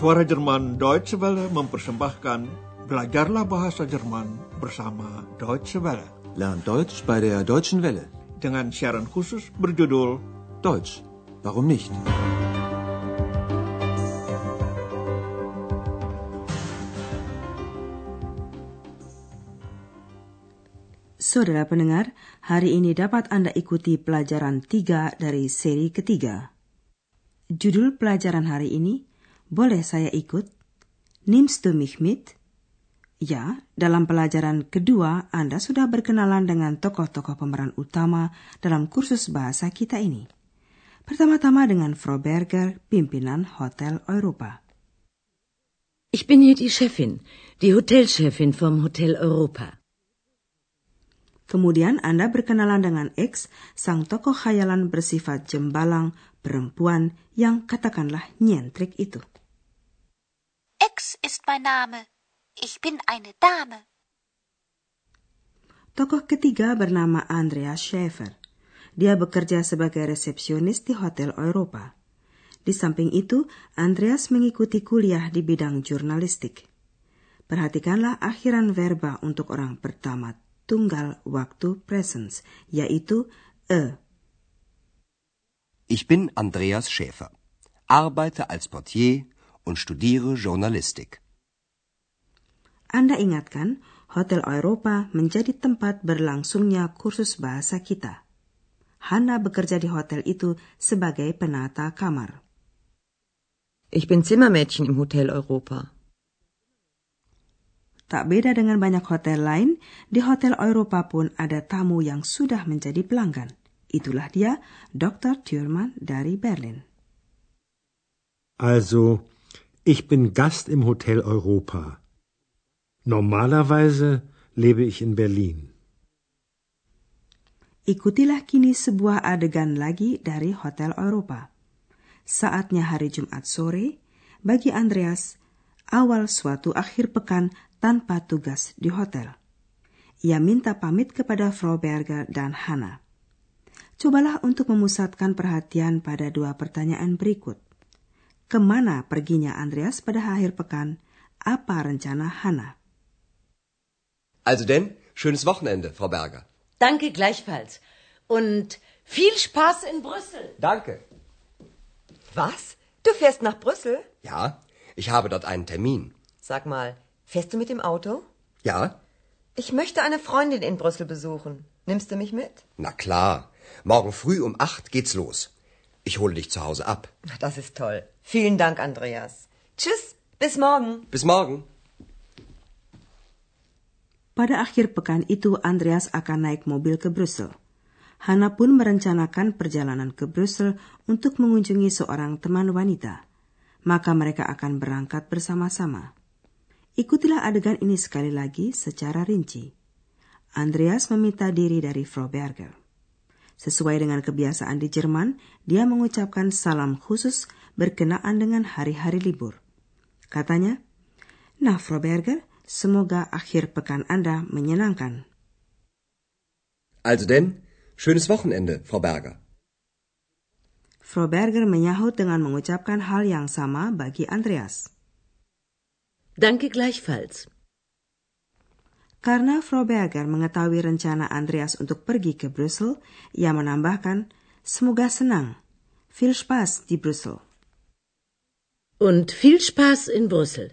Suara Jerman Deutsche Welle mempersembahkan Belajarlah Bahasa Jerman bersama Deutsche Welle. Lernt Deutsch bei der Deutschen Welle. Dengan siaran khusus berjudul Deutsch, warum nicht? Saudara pendengar, hari ini dapat Anda ikuti pelajaran tiga dari seri ketiga. Judul pelajaran hari ini, Boleh saya ikut? Nimmst du mich mit? Ya, dalam pelajaran kedua Anda sudah berkenalan dengan tokoh-tokoh pemeran utama dalam kursus bahasa kita ini. Pertama-tama dengan Frau Berger, pimpinan Hotel Europa. Ich bin hier die Chefin, die Hotelchefin vom Hotel Europa. Kemudian Anda berkenalan dengan X, sang tokoh khayalan bersifat jembalang perempuan yang katakanlah nyentrik itu. Ist mein Name. Ich bin eine Dame. Tokoh ketiga bernama Andreas Schäfer. Dia bekerja sebagai resepsionis di Hotel Europa. Di samping itu, Andreas mengikuti kuliah di bidang jurnalistik. Perhatikanlah akhiran verba untuk orang pertama tunggal waktu presence, yaitu e. Ich bin Andreas Schäfer, arbeite als Portier und studiere Journalistik. Anda ingatkan, Hotel Europa menjadi tempat berlangsungnya kursus bahasa kita. Hana bekerja di hotel itu sebagai penata kamar. Ich bin Zimmermädchen im Hotel Europa. Tak beda dengan banyak hotel lain, di Hotel Europa pun ada tamu yang sudah menjadi pelanggan. Itulah dia, Dr. Thurman dari Berlin. Also, ich bin Gast im Hotel Europa. Normalerweise lebe ich in Berlin. Ikutilah kini sebuah adegan lagi dari Hotel Europa. Saatnya hari Jumat sore, bagi Andreas, awal suatu akhir pekan tanpa tugas di hotel. Ia minta pamit kepada Frau Berger dan Hannah. Cobalah untuk memusatkan perhatian pada dua pertanyaan berikut. Kemana perginya Andreas pada akhir pekan? Apa rencana Hannah? Also denn, schönes Wochenende, Frau Berger. Danke gleichfalls. Und viel Spaß in Brüssel. Danke. Was? Du fährst nach Brüssel? Ja, ich habe dort einen Termin. Sag mal, fährst du mit dem Auto? Ja? Ich möchte eine Freundin in Brüssel besuchen. Nimmst du mich mit? Na klar. Morgen früh um acht geht's los. Ich hole dich zu Hause ab. Das ist toll. Vielen Dank, Andreas. Tschüss, bis morgen. Bis morgen. Pada akhir pekan itu Andreas akan naik mobil ke Brussel. Hana pun merencanakan perjalanan ke Brussel untuk mengunjungi seorang teman wanita. Maka mereka akan berangkat bersama-sama. Ikutilah adegan ini sekali lagi secara rinci. Andreas meminta diri dari Frau Berger. Sesuai dengan kebiasaan di Jerman, dia mengucapkan salam khusus berkenaan dengan hari-hari libur. Katanya, Nah, Frau Berger, semoga akhir pekan Anda menyenangkan. Also denn, schönes Wochenende, Frau Berger. Frau Berger menyahut dengan mengucapkan hal yang sama bagi Andreas. Danke gleichfalls. Karena Frau Berger mengetahui rencana Andreas untuk pergi ke Brussel, ia menambahkan, semoga senang. Viel Spaß di Brussel. Und viel Spaß in Brüssel.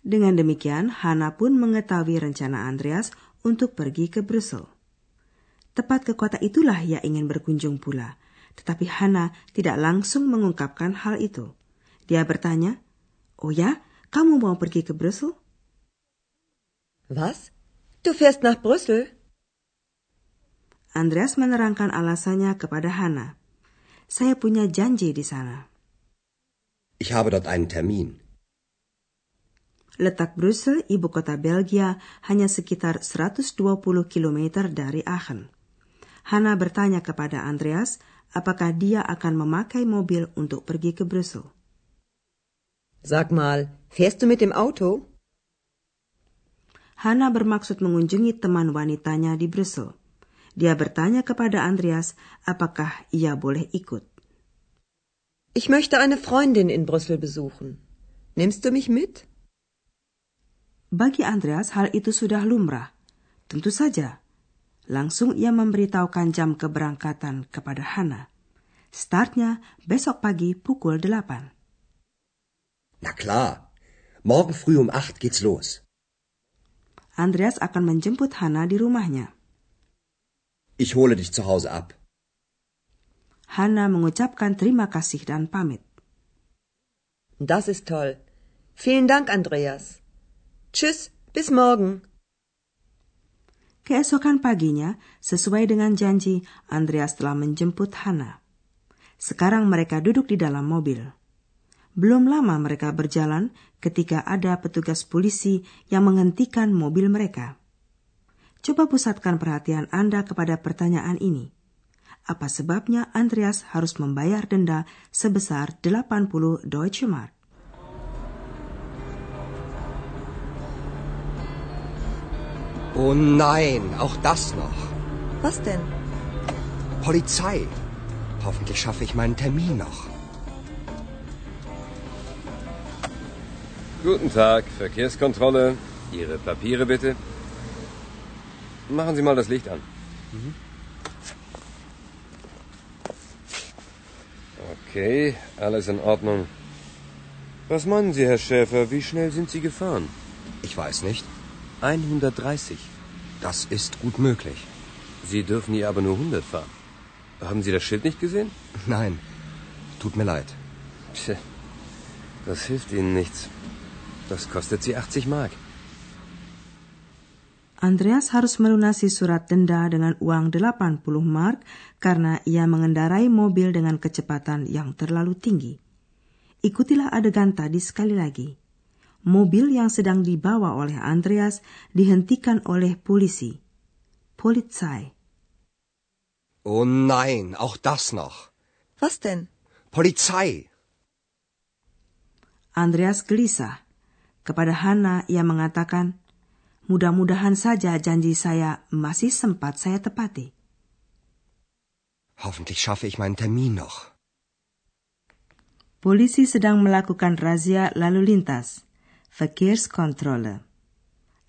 Dengan demikian, Hana pun mengetahui rencana Andreas untuk pergi ke Brussel. Tepat ke kota itulah ia ingin berkunjung pula, tetapi Hana tidak langsung mengungkapkan hal itu. Dia bertanya, "Oh ya, kamu mau pergi ke Brussel?" Was? Du fährst nach Brüssel? Andreas menerangkan alasannya kepada Hana. Saya punya janji di sana. Ich habe dort einen Termin. Letak Brussel, ibu kota Belgia, hanya sekitar 120 km dari Aachen. Hana bertanya kepada Andreas apakah dia akan memakai mobil untuk pergi ke Brussel. Sag mal, fährst du mit dem Auto? Hana bermaksud mengunjungi teman wanitanya di Brussel. Dia bertanya kepada Andreas apakah ia boleh ikut. Ich möchte eine Freundin in Brüssel besuchen. Nimmst du mich mit? Bagi Andreas hal itu sudah lumrah. Tentu saja. Langsung ia memberitahukan jam keberangkatan kepada Hana. Startnya besok pagi pukul 8. Na klar. Morgen früh um acht geht's los. Andreas akan menjemput Hana di rumahnya. Ich hole dich zu Hause ab. Hana mengucapkan terima kasih dan pamit. Das ist toll. Vielen Dank, Andreas. Tschüss, bis morgen. Keesokan paginya, sesuai dengan janji, Andreas telah menjemput Hana. Sekarang mereka duduk di dalam mobil. Belum lama mereka berjalan ketika ada petugas polisi yang menghentikan mobil mereka. Coba pusatkan perhatian Anda kepada pertanyaan ini. Apa sebabnya Andreas harus membayar denda sebesar 80 Deutsche Mark? Oh nein, auch das noch. Was denn? Polizei. Hoffentlich schaffe ich meinen Termin noch. Guten Tag, Verkehrskontrolle. Ihre Papiere bitte. Machen Sie mal das Licht an. Okay, alles in Ordnung. Was meinen Sie, Herr Schäfer, wie schnell sind Sie gefahren? Ich weiß nicht. 130. Das ist gut möglich. Sie dürfen hier aber nur 100 fahren. Haben Sie das Schild nicht gesehen? Nein, tut mir leid. Tja, das hilft Ihnen nichts. Das kostet Sie 80 Mark. Andreas harus melunasi surat denda dengan uang 80 mark karena ia mengendarai mobil dengan kecepatan yang terlalu tinggi. Ikutilah adegan tadi sekali lagi. Mobil yang sedang dibawa oleh Andreas dihentikan oleh polisi. Polizei. Oh nein, auch das noch. Was denn? Polizei. Andreas gelisah. Kepada Hana ia mengatakan, mudah-mudahan saja janji saya masih sempat saya tepati. Hoffentlich schaffe ich meinen Termin noch. Polisi sedang melakukan razia lalu lintas, Verkehrskontrolle.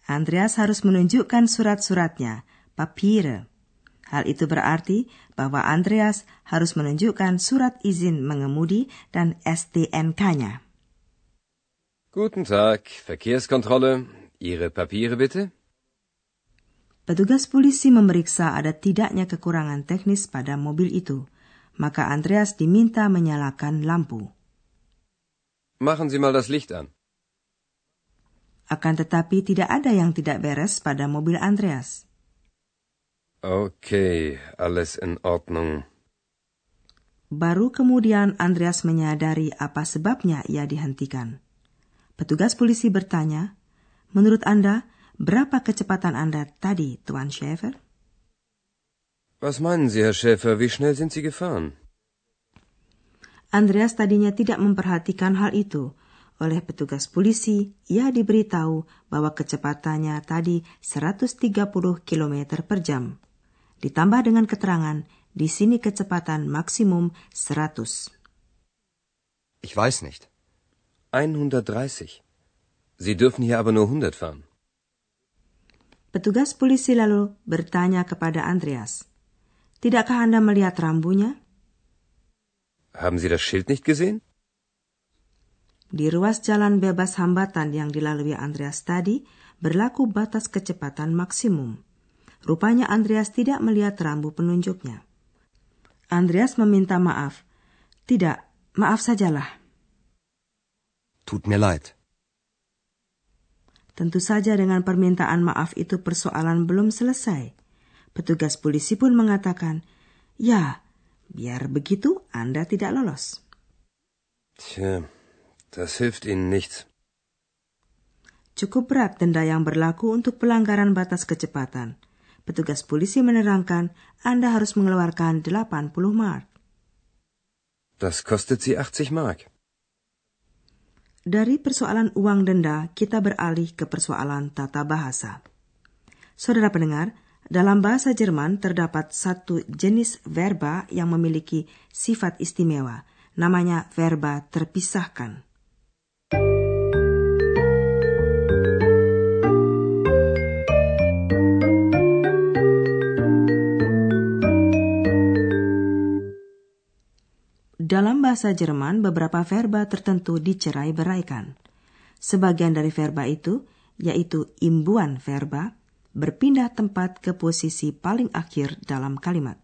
Andreas harus menunjukkan surat-suratnya, Papiere. Hal itu berarti bahwa Andreas harus menunjukkan surat izin mengemudi dan STNK-nya. Guten Tag, Verkehrskontrolle. Ihre Papiere bitte? Petugas polisi memeriksa ada tidaknya kekurangan teknis pada mobil itu, maka Andreas diminta menyalakan lampu. Machen Sie mal das Licht an. Akan tetapi tidak ada yang tidak beres pada mobil Andreas. Okay, alles in Ordnung. Baru kemudian Andreas menyadari apa sebabnya ia dihentikan. Petugas polisi bertanya, Menurut Anda, berapa kecepatan Anda tadi, Tuan Schäfer? Was meinen Sie, Herr Schäfer, wie schnell sind Sie gefahren? Andreas tadinya tidak memperhatikan hal itu. Oleh petugas polisi, ia diberitahu bahwa kecepatannya tadi 130 km per jam. Ditambah dengan keterangan, di sini kecepatan maksimum 100. Ich weiß nicht. 130. Sie dürfen hier aber nur 100 fahren. Petugas polisi lalu bertanya kepada Andreas, Tidakkah Anda melihat rambunya? Haben Sie das Schild nicht gesehen? Di ruas jalan bebas hambatan yang dilalui Andreas tadi, berlaku batas kecepatan maksimum. Rupanya Andreas tidak melihat rambu penunjuknya. Andreas meminta maaf. Tidak, maaf sajalah. Tut mir leid. Tentu saja dengan permintaan maaf itu persoalan belum selesai. Petugas polisi pun mengatakan, ya, biar begitu Anda tidak lolos. Tja, das hilft Ihnen nichts. Cukup berat denda yang berlaku untuk pelanggaran batas kecepatan. Petugas polisi menerangkan Anda harus mengeluarkan 80 mark. Das kostet Sie 80 Mark. Dari persoalan uang denda, kita beralih ke persoalan tata bahasa. Saudara pendengar, dalam bahasa Jerman terdapat satu jenis verba yang memiliki sifat istimewa, Namanya verba terpisahkan. Bahasa Jerman, beberapa verba tertentu dicerai beraikan. Sebagian dari verba itu, yaitu imbuan verba, berpindah tempat ke posisi paling akhir dalam kalimat.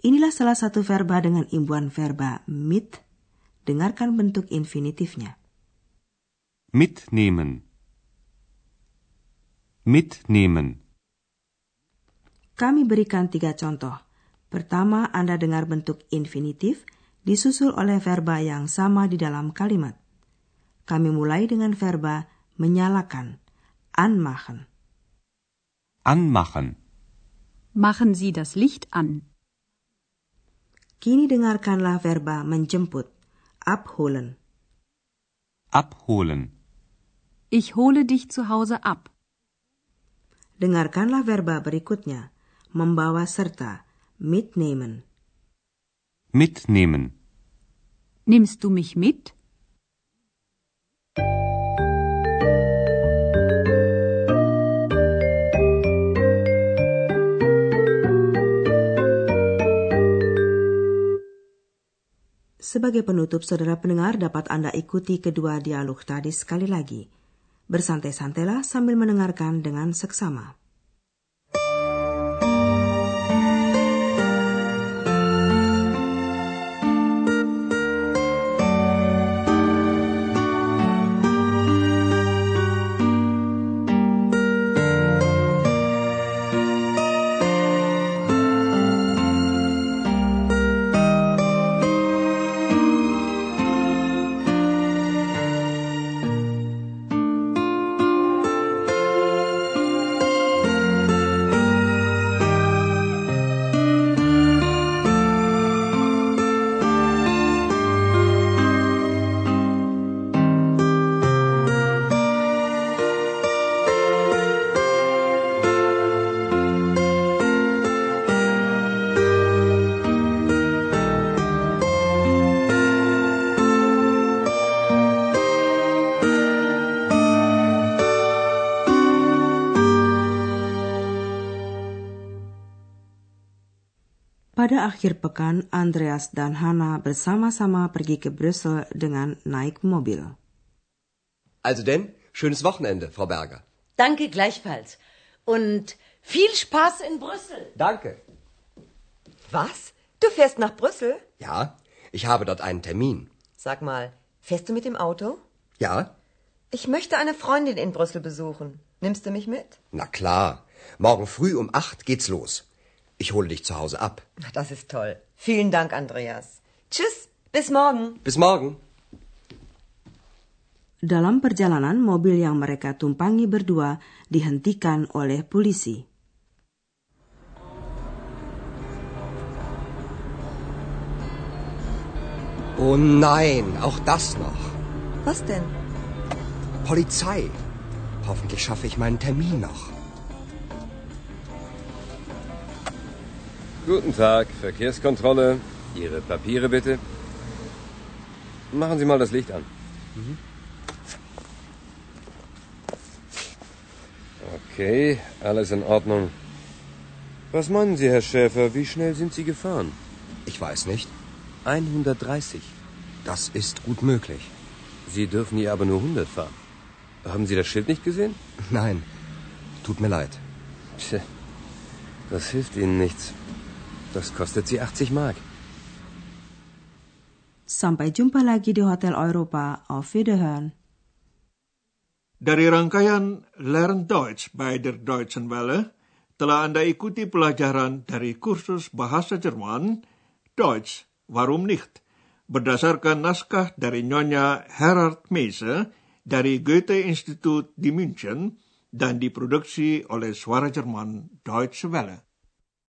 Inilah salah satu verba dengan imbuan verba mit. Dengarkan bentuk infinitifnya. Mitnehmen. Mitnehmen. Kami berikan tiga contoh. Pertama, Anda dengar bentuk infinitif disusul oleh verba yang sama di dalam kalimat. Kami mulai dengan verba menyalakan, anmachen. Anmachen. Machen Sie das Licht an. Kini dengarkanlah verba menjemput, abholen. Abholen. Ich hole dich zu Hause ab. Dengarkanlah verba berikutnya, membawa serta, mitnehmen. Mitnehmen. Nimmst du mich mit? Sebagai penutup, saudara pendengar dapat Anda ikuti kedua dialog tadi sekali lagi. Bersantai-santailah sambil mendengarkan dengan seksama. Pada akhir pekan, Andreas dan Hannah bersama-sama pergi ke Brüssel dengan naik mobil. Also denn, schönes Wochenende, Frau Berger. Danke gleichfalls. Und viel Spaß in Brüssel. Danke. Was? Du fährst nach Brüssel? Ja, ich habe dort einen Termin. Sag mal, fährst du mit dem Auto? Ja? Ich möchte eine Freundin in Brüssel besuchen. Nimmst du mich mit? Na klar. Morgen früh um acht geht's los. Ich hole dich zu Hause ab. Das ist toll. Vielen Dank, Andreas. Tschüss, bis morgen. Bis morgen. Dalam perjalanan, mobil yang mereka tumpangi berdua dihentikan oleh polisi. Oh nein, auch das noch. Was denn? Polizei. Hoffentlich schaffe ich meinen Termin noch. Guten Tag, Verkehrskontrolle. Ihre Papiere bitte. Machen Sie mal das Licht an. Okay, alles in Ordnung. Was meinen Sie, Herr Schäfer, wie schnell sind Sie gefahren? Ich weiß nicht. 130. Das ist gut möglich. Sie dürfen hier aber nur 100 fahren. Haben Sie das Schild nicht gesehen? Nein, tut mir leid. Tja, das hilft Ihnen nichts. Das kostet Sie 80 Mark. Sampai jumpa lagi di Hotel Europa. Auf Wiederhören. Dari rangkaian Learn Deutsch bei der Deutschen Welle, telah Anda ikuti pelajaran dari kursus bahasa Jerman, Deutsch, warum nicht, berdasarkan naskah dari Nyonya Herard Meise dari Goethe Institut di München dan diproduksi oleh Suara Jerman Deutsche Welle.